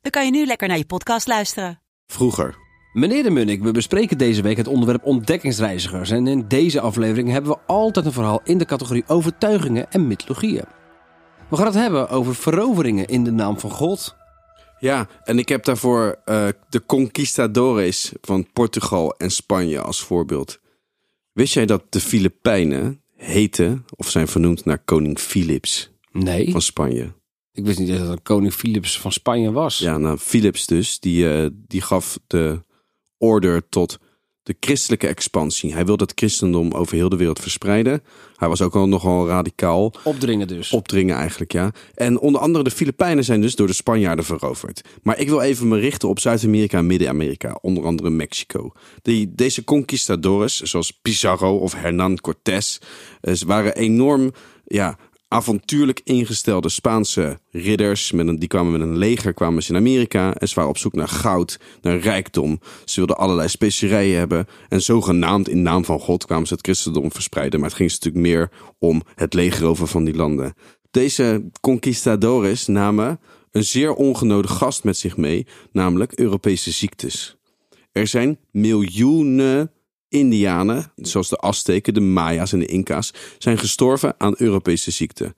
dan kan je nu lekker naar je podcast luisteren. Vroeger. Meneer de Munnik, we bespreken deze week het onderwerp ontdekkingsreizigers. En in deze aflevering hebben we altijd een verhaal in de categorie overtuigingen en mythologieën. We gaan het hebben over veroveringen in de naam van God. Ja, en ik heb daarvoor eh, de conquistadores van Portugal en Spanje als voorbeeld. Wist jij dat de Filipijnen heten of zijn vernoemd naar koning Philips Nee, van Spanje? Ik wist niet eens dat het koning Philips van Spanje was. Ja, nou, Philips dus, die, eh, die gaf de order tot de christelijke expansie. Hij wilde het christendom over heel de wereld verspreiden. Hij was ook al nogal radicaal. Opdringen dus. Opdringen eigenlijk, ja. En onder andere de Filipijnen zijn dus door de Spanjaarden veroverd. Maar ik wil even me richten op Zuid-Amerika en Midden-Amerika, onder andere Mexico. Die, deze conquistadores, zoals Pizarro of Hernán Cortés, eh, ze waren enorm ja, avontuurlijk ingestelde Spaanse ridders. Die kwamen met een leger, kwamen ze in Amerika. En ze waren op zoek naar goud, naar rijkdom. Ze wilden allerlei specerijen hebben. En zogenaamd in naam van God kwamen ze het christendom verspreiden. Maar het ging ze natuurlijk meer om het legerover van die landen. Deze conquistadores namen een zeer ongenode gast met zich mee, namelijk Europese ziektes. Er zijn miljoenen Indianen, zoals de Azteken, de Maya's en de Inca's, zijn gestorven aan Europese ziekten.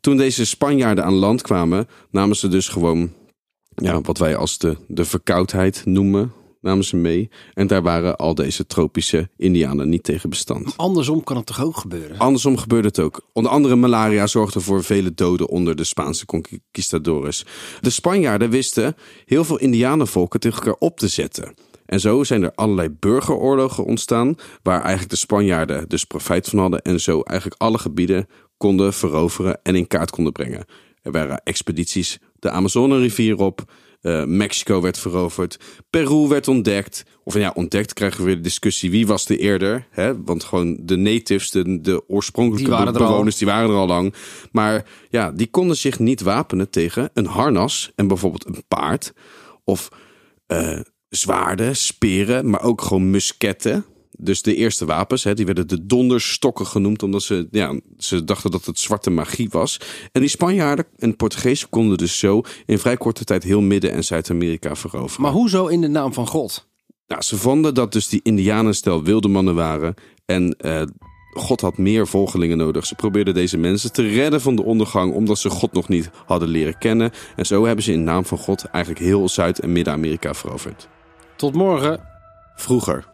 Toen deze Spanjaarden aan land kwamen, namen ze dus gewoon ja, wat wij als de, de verkoudheid noemen, namen ze mee. En daar waren al deze tropische Indianen niet tegen bestand. Andersom kan het toch ook gebeuren? Andersom gebeurde het ook. Onder andere malaria zorgde voor vele doden onder de Spaanse conquistadores. De Spanjaarden wisten heel veel Indianenvolken tegen elkaar op te zetten. En zo zijn er allerlei burgeroorlogen ontstaan, waar eigenlijk de Spanjaarden dus profijt van hadden en zo eigenlijk alle gebieden konden veroveren en in kaart konden brengen. Er waren expedities de Amazone-rivier op, eh, Mexico werd veroverd, Peru werd ontdekt. Of ja, ontdekt krijgen we weer de discussie wie was de eerder. Hè? Want gewoon de natives, de, de oorspronkelijke Die er bewoners, die waren er al lang. Maar ja, die konden zich niet wapenen tegen een harnas en bijvoorbeeld een paard. Of eh, zwaarden, speren, maar ook gewoon musketten. Dus de eerste wapens, hè, die werden de donderstokken genoemd, omdat ze, ja, ze dachten dat het zwarte magie was. En die Spanjaarden en Portugezen konden dus zo in vrij korte tijd heel Midden- en Zuid-Amerika veroveren. Maar hoezo in de naam van God? Nou, ze vonden dat dus die Indianenstel wilde mannen waren. En eh, God had meer volgelingen nodig. Ze probeerden deze mensen te redden van de ondergang, omdat ze God nog niet hadden leren kennen. En zo hebben ze in naam van God eigenlijk heel Zuid- en Midden-Amerika veroverd. Tot morgen. Vroeger.